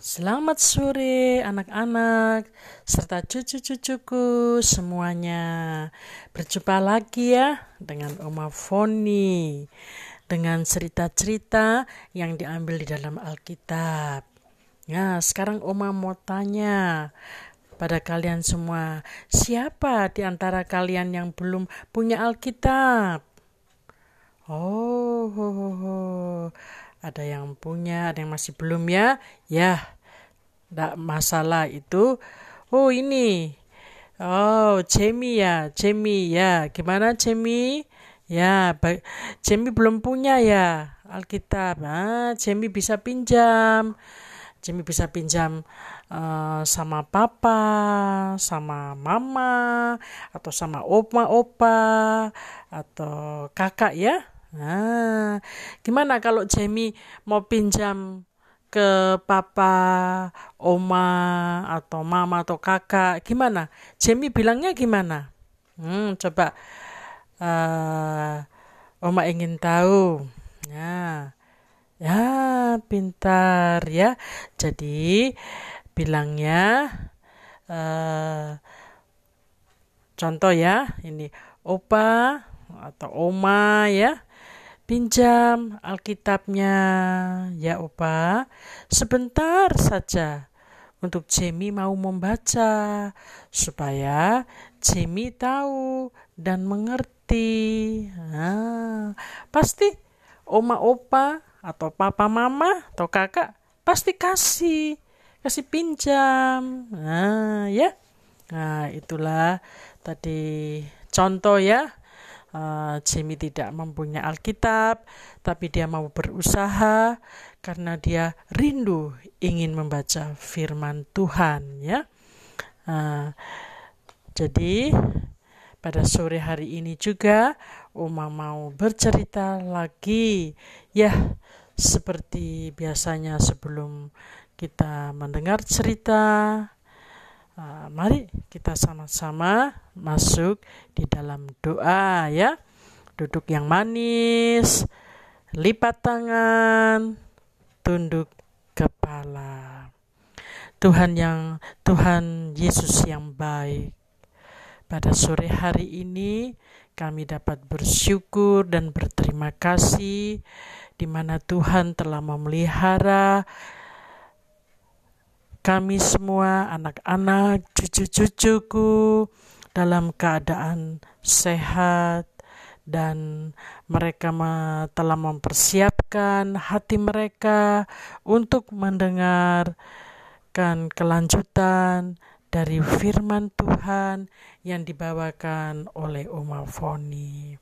Selamat sore anak-anak serta cucu-cucuku semuanya. Berjumpa lagi ya dengan Oma Foni dengan cerita-cerita yang diambil di dalam Alkitab. Nah, sekarang Oma mau tanya pada kalian semua, siapa di antara kalian yang belum punya Alkitab? Oh, oh, oh, oh ada yang punya, ada yang masih belum ya. Ya, tidak masalah itu. Oh ini, oh Jamie ya, Jamie ya. Gimana Jamie? Ya, Jamie belum punya ya Alkitab. Ah, Jamie bisa pinjam. Jamie bisa pinjam uh, sama papa, sama mama, atau sama oma opa, atau kakak ya. Nah, gimana kalau Jamie mau pinjam ke papa, oma, atau mama atau kakak, gimana? Jamie bilangnya gimana? Hmm, coba uh, oma ingin tahu. Ya, ya pintar ya. Jadi bilangnya uh, contoh ya, ini opa atau oma ya Pinjam Alkitabnya ya Opa, sebentar saja untuk Jamie mau membaca supaya Jamie tahu dan mengerti. Nah, pasti oma opa atau papa mama atau kakak pasti kasih kasih pinjam. Nah, ya. Nah, itulah tadi contoh ya uh, Jamie tidak mempunyai Alkitab, tapi dia mau berusaha karena dia rindu ingin membaca firman Tuhan, ya. Uh, jadi pada sore hari ini juga Uma mau bercerita lagi, ya seperti biasanya sebelum kita mendengar cerita Uh, mari kita sama-sama masuk di dalam doa ya. Duduk yang manis, lipat tangan, tunduk kepala. Tuhan yang Tuhan Yesus yang baik. Pada sore hari ini kami dapat bersyukur dan berterima kasih di mana Tuhan telah memelihara kami semua, anak-anak, cucu-cucuku, dalam keadaan sehat, dan mereka telah mempersiapkan hati mereka untuk mendengarkan kelanjutan dari firman Tuhan yang dibawakan oleh Oma Foni.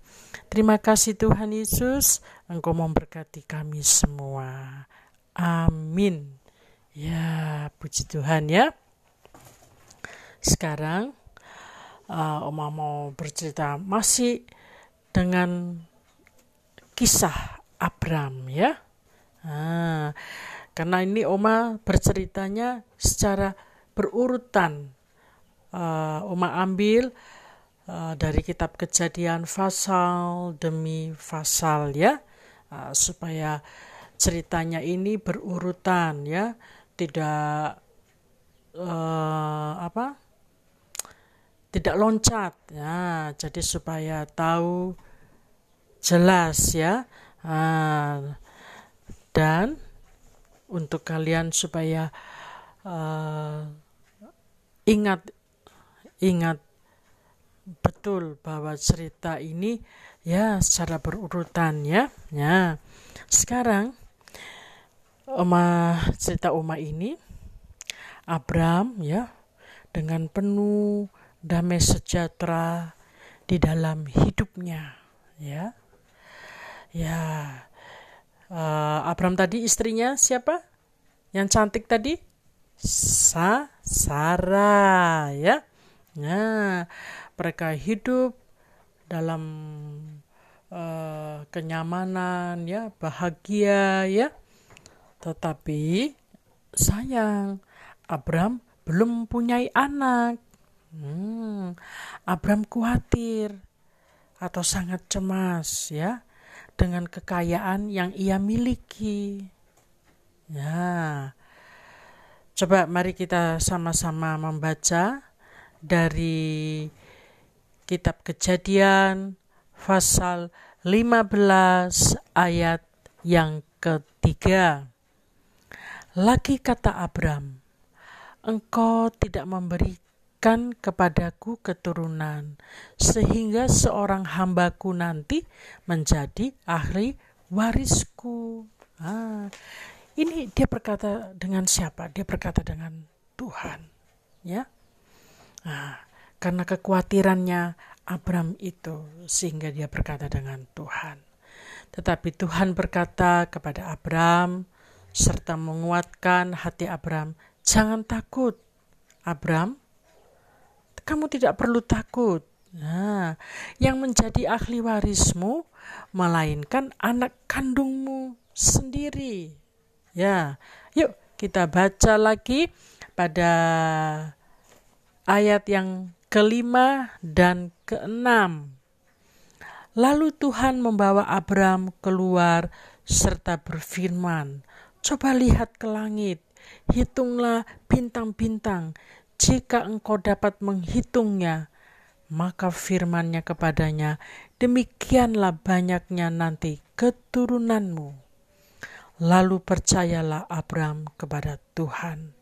Terima kasih Tuhan Yesus, Engkau memberkati kami semua. Amin. Ya, puji Tuhan ya. Sekarang uh, Oma mau bercerita masih dengan kisah Abram ya. Nah, karena ini Oma berceritanya secara berurutan. Uh, Oma ambil uh, dari kitab kejadian pasal demi pasal ya. Uh, supaya ceritanya ini berurutan ya tidak uh, apa tidak loncat. Ya jadi supaya tahu jelas ya. Uh, dan untuk kalian supaya uh, ingat ingat betul bahwa cerita ini ya secara berurutan ya. Ya sekarang Oma cerita Oma ini Abram ya dengan penuh damai sejahtera di dalam hidupnya ya. Ya uh, Abram tadi istrinya siapa? Yang cantik tadi? Sa Sarah ya. Nah mereka hidup dalam uh, kenyamanan ya bahagia ya tetapi sayang, Abram belum mempunyai anak. Hmm, Abram khawatir atau sangat cemas ya dengan kekayaan yang ia miliki. Ya. Coba mari kita sama-sama membaca dari kitab Kejadian pasal 15 ayat yang ketiga. Lagi kata Abram, engkau tidak memberikan kepadaku keturunan, sehingga seorang hambaku nanti menjadi ahli warisku. Ah, ini dia berkata dengan siapa? Dia berkata dengan Tuhan. Ya. Nah, karena kekhawatirannya Abram itu sehingga dia berkata dengan Tuhan. Tetapi Tuhan berkata kepada Abram serta menguatkan hati Abram, "Jangan takut, Abram. Kamu tidak perlu takut. Nah, yang menjadi ahli warismu melainkan anak kandungmu sendiri." Ya, yuk kita baca lagi pada ayat yang kelima dan keenam. Lalu Tuhan membawa Abram keluar serta berfirman, Coba lihat ke langit, hitunglah bintang-bintang, jika engkau dapat menghitungnya, maka firmannya kepadanya, demikianlah banyaknya nanti keturunanmu. Lalu percayalah Abram kepada Tuhan.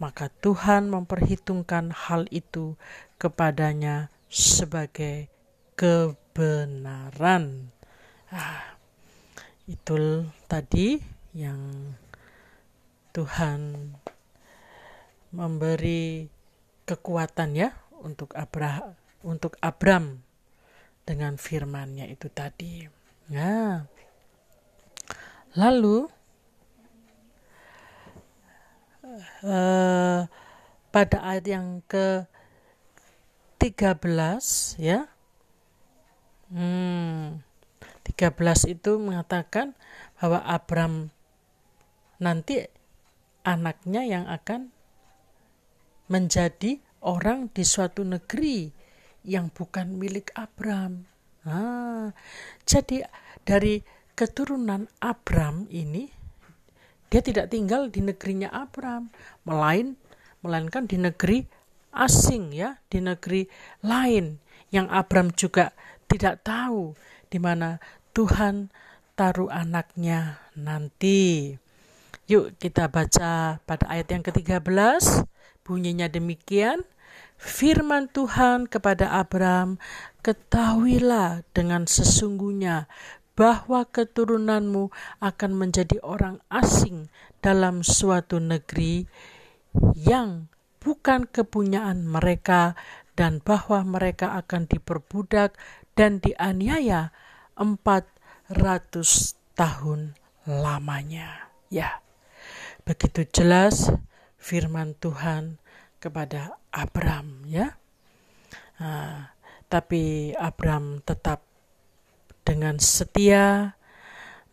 Maka Tuhan memperhitungkan hal itu kepadanya sebagai kebenaran. Ah, itu tadi yang Tuhan memberi kekuatan ya untuk Abraham untuk Abram dengan firman-Nya itu tadi. Nah, Lalu uh, pada ayat yang ke 13 ya. Hmm, 13 itu mengatakan bahwa Abram nanti anaknya yang akan menjadi orang di suatu negeri yang bukan milik Abram. Ah, jadi dari keturunan Abram ini dia tidak tinggal di negerinya Abram, melain melainkan di negeri asing ya, di negeri lain yang Abram juga tidak tahu di mana Tuhan taruh anaknya nanti. Yuk kita baca pada ayat yang ke-13, bunyinya demikian. Firman Tuhan kepada Abram, ketahuilah dengan sesungguhnya bahwa keturunanmu akan menjadi orang asing dalam suatu negeri yang bukan kepunyaan mereka dan bahwa mereka akan diperbudak dan dianiaya empat ratus tahun lamanya. Ya, begitu jelas firman Tuhan kepada Abram ya. Nah, tapi Abram tetap dengan setia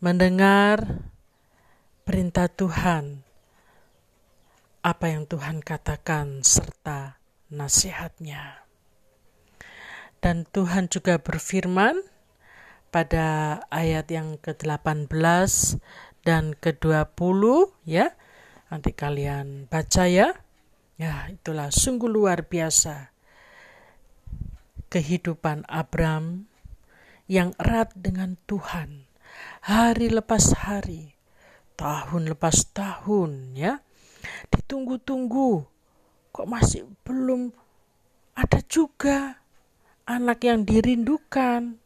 mendengar perintah Tuhan, apa yang Tuhan katakan serta nasihatnya. Dan Tuhan juga berfirman pada ayat yang ke-18 dan ke-20 ya. Nanti kalian baca ya. Ya, itulah sungguh luar biasa kehidupan Abram yang erat dengan Tuhan. Hari lepas hari, tahun lepas tahun ya. Ditunggu-tunggu. Kok masih belum ada juga anak yang dirindukan.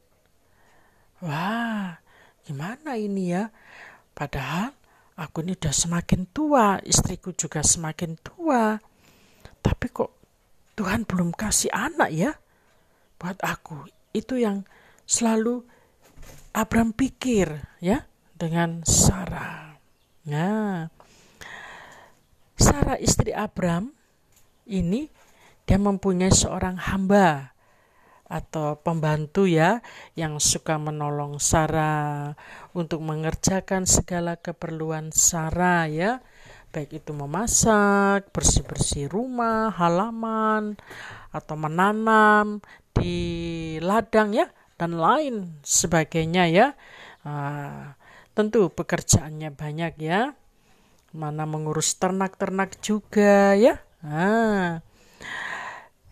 Wah, gimana ini ya? Padahal aku ini udah semakin tua, istriku juga semakin tua. Tapi kok Tuhan belum kasih anak ya buat aku. Itu yang selalu Abram pikir ya dengan Sarah. Nah, Sarah istri Abram ini dia mempunyai seorang hamba atau pembantu ya yang suka menolong Sarah untuk mengerjakan segala keperluan Sarah ya baik itu memasak, bersih-bersih rumah, halaman atau menanam di ladang ya dan lain sebagainya ya. Uh, tentu pekerjaannya banyak ya. mana mengurus ternak-ternak juga ya. Nah,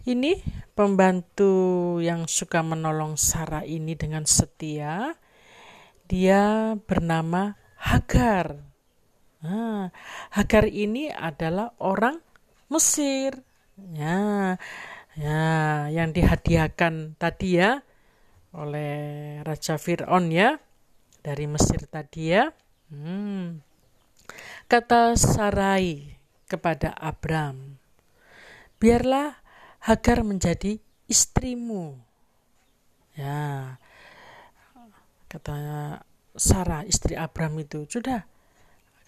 ini pembantu yang suka menolong Sarah ini dengan setia. Dia bernama Hagar. Nah, Hagar ini adalah orang Mesir. Ya, ya, yang dihadiahkan tadi ya oleh Raja Fir'aun ya dari Mesir tadi ya. Hmm. Kata Sarai kepada Abram, biarlah Hagar menjadi istrimu. Ya, kata Sarah istri Abram itu, sudah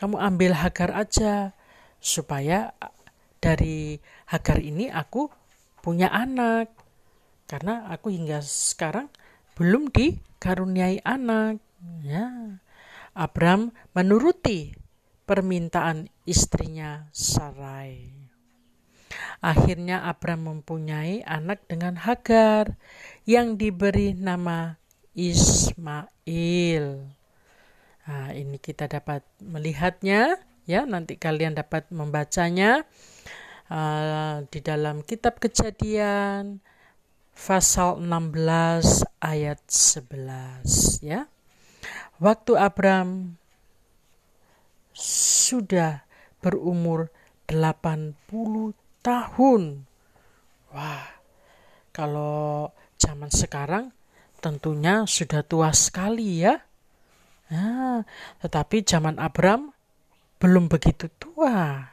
kamu ambil Hagar aja supaya dari Hagar ini aku punya anak. Karena aku hingga sekarang belum dikaruniai anak. Ya. Abram menuruti permintaan istrinya Sarai. Akhirnya Abram mempunyai anak dengan Hagar yang diberi nama Ismail. Nah, ini kita dapat melihatnya ya, nanti kalian dapat membacanya uh, di dalam kitab Kejadian pasal 16 ayat 11 ya. Waktu Abram sudah berumur 80 tahun. Wah, kalau zaman sekarang tentunya sudah tua sekali ya. Nah, tetapi zaman Abram belum begitu tua.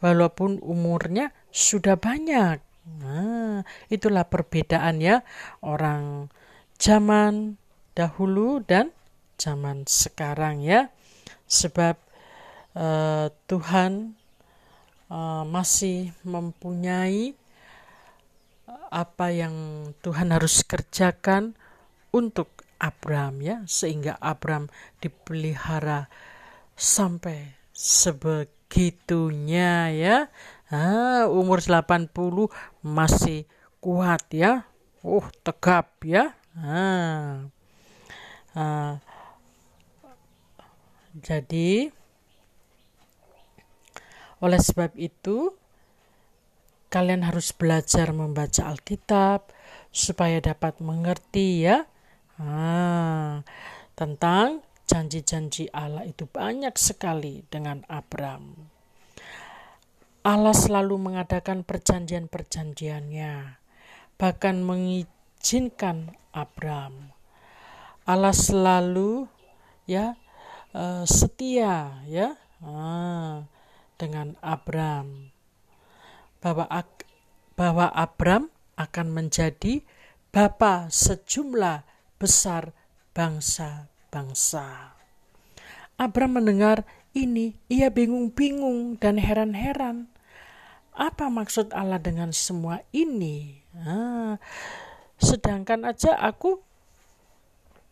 Walaupun umurnya sudah banyak. Nah, itulah perbedaan ya orang zaman dahulu dan zaman sekarang ya. Sebab uh, Tuhan uh, masih mempunyai apa yang Tuhan harus kerjakan untuk Abram ya sehingga Abram dipelihara sampai sebegitunya ya ah, umur 80 masih kuat ya uh tegap ya ah. Ah. jadi oleh sebab itu, kalian harus belajar membaca Alkitab supaya dapat mengerti ya ah, tentang janji-janji Allah itu banyak sekali dengan Abram. Allah selalu mengadakan perjanjian-perjanjiannya, bahkan mengizinkan Abram. Allah selalu ya uh, setia ya. Ah, dengan Abram bahwa bahwa Abram akan menjadi bapa sejumlah besar bangsa-bangsa. Abram mendengar ini, ia bingung-bingung dan heran-heran. Apa maksud Allah dengan semua ini? Ah, sedangkan aja aku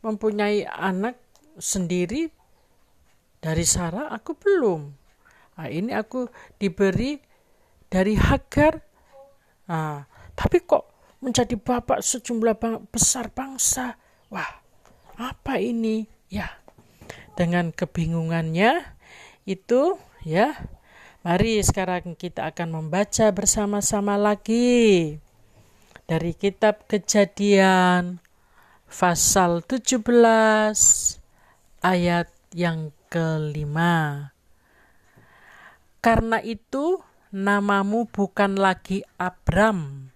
mempunyai anak sendiri dari Sarah, aku belum. Nah, ini aku diberi dari Hagar. Nah, tapi kok menjadi bapak sejumlah bang besar bangsa? Wah, apa ini? Ya, dengan kebingungannya itu ya. Mari sekarang kita akan membaca bersama-sama lagi dari kitab Kejadian pasal 17 ayat yang kelima. Karena itu, namamu bukan lagi Abram,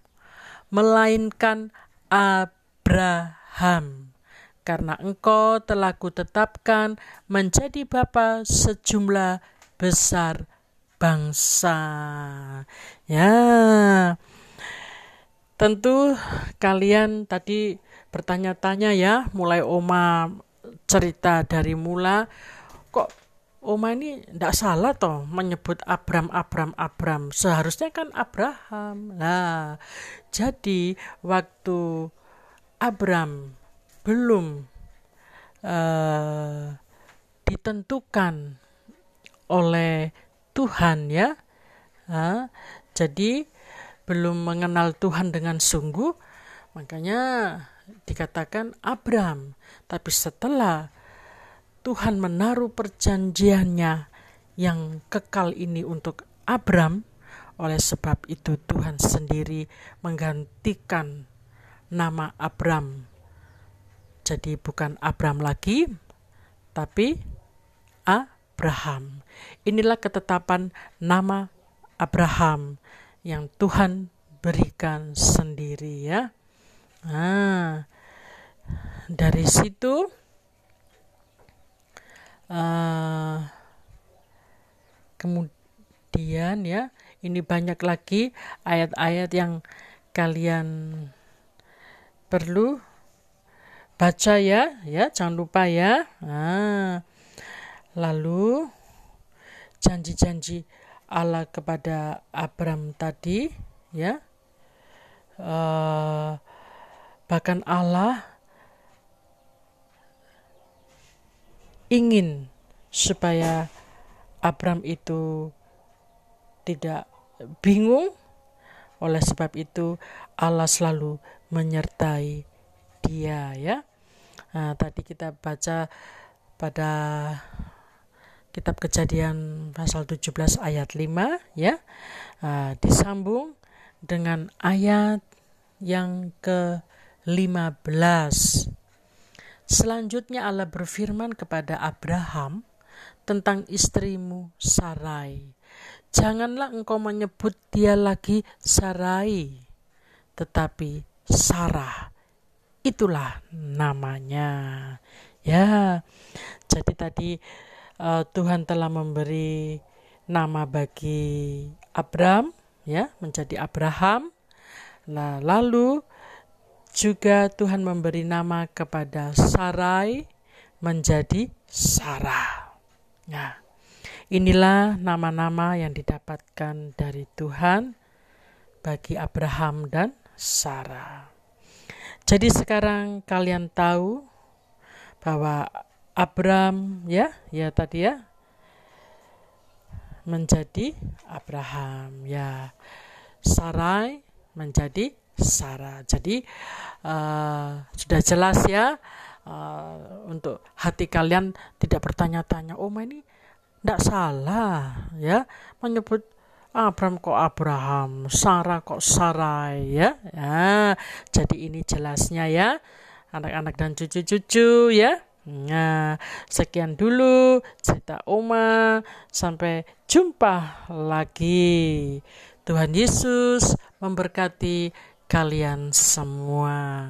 melainkan Abraham, karena engkau telah kutetapkan menjadi bapa sejumlah besar bangsa. Ya, tentu kalian tadi bertanya-tanya ya, mulai Oma cerita dari mula, Oma ini tidak salah toh menyebut Abram, Abram, Abram. Seharusnya kan Abraham. Nah, jadi waktu Abram belum uh, ditentukan oleh Tuhan ya, uh, jadi belum mengenal Tuhan dengan sungguh, makanya dikatakan Abram. Tapi setelah Tuhan menaruh perjanjiannya yang kekal ini untuk Abram, oleh sebab itu Tuhan sendiri menggantikan nama Abram. Jadi bukan Abram lagi, tapi Abraham. Inilah ketetapan nama Abraham yang Tuhan berikan sendiri ya. Nah, dari situ uh, kemudian ya ini banyak lagi ayat-ayat yang kalian perlu baca ya ya jangan lupa ya. Nah, lalu janji-janji Allah kepada Abram tadi ya. Uh, bahkan Allah ingin supaya Abram itu tidak bingung. Oleh sebab itu Allah selalu menyertai dia ya. Nah, tadi kita baca pada kitab kejadian pasal 17 ayat 5 ya. Uh, disambung dengan ayat yang ke-15 selanjutnya Allah berfirman kepada Abraham tentang istrimu Sarai. Janganlah engkau menyebut dia lagi Sarai tetapi Sarah. Itulah namanya. Ya jadi tadi uh, Tuhan telah memberi nama bagi Abram ya menjadi Abraham. Nah, lalu juga Tuhan memberi nama kepada Sarai menjadi Sarah. Nah, inilah nama-nama yang didapatkan dari Tuhan bagi Abraham dan Sarah. Jadi sekarang kalian tahu bahwa Abram ya, ya tadi ya menjadi Abraham ya. Sarai menjadi Sarah. Jadi uh, sudah jelas ya uh, untuk hati kalian tidak bertanya-tanya, oh ini tidak salah ya menyebut Abram kok Abraham, Sarah kok Sarai ya. ya. Jadi ini jelasnya ya anak-anak dan cucu-cucu ya. Nah, sekian dulu cerita Oma. Sampai jumpa lagi. Tuhan Yesus memberkati kalian semua.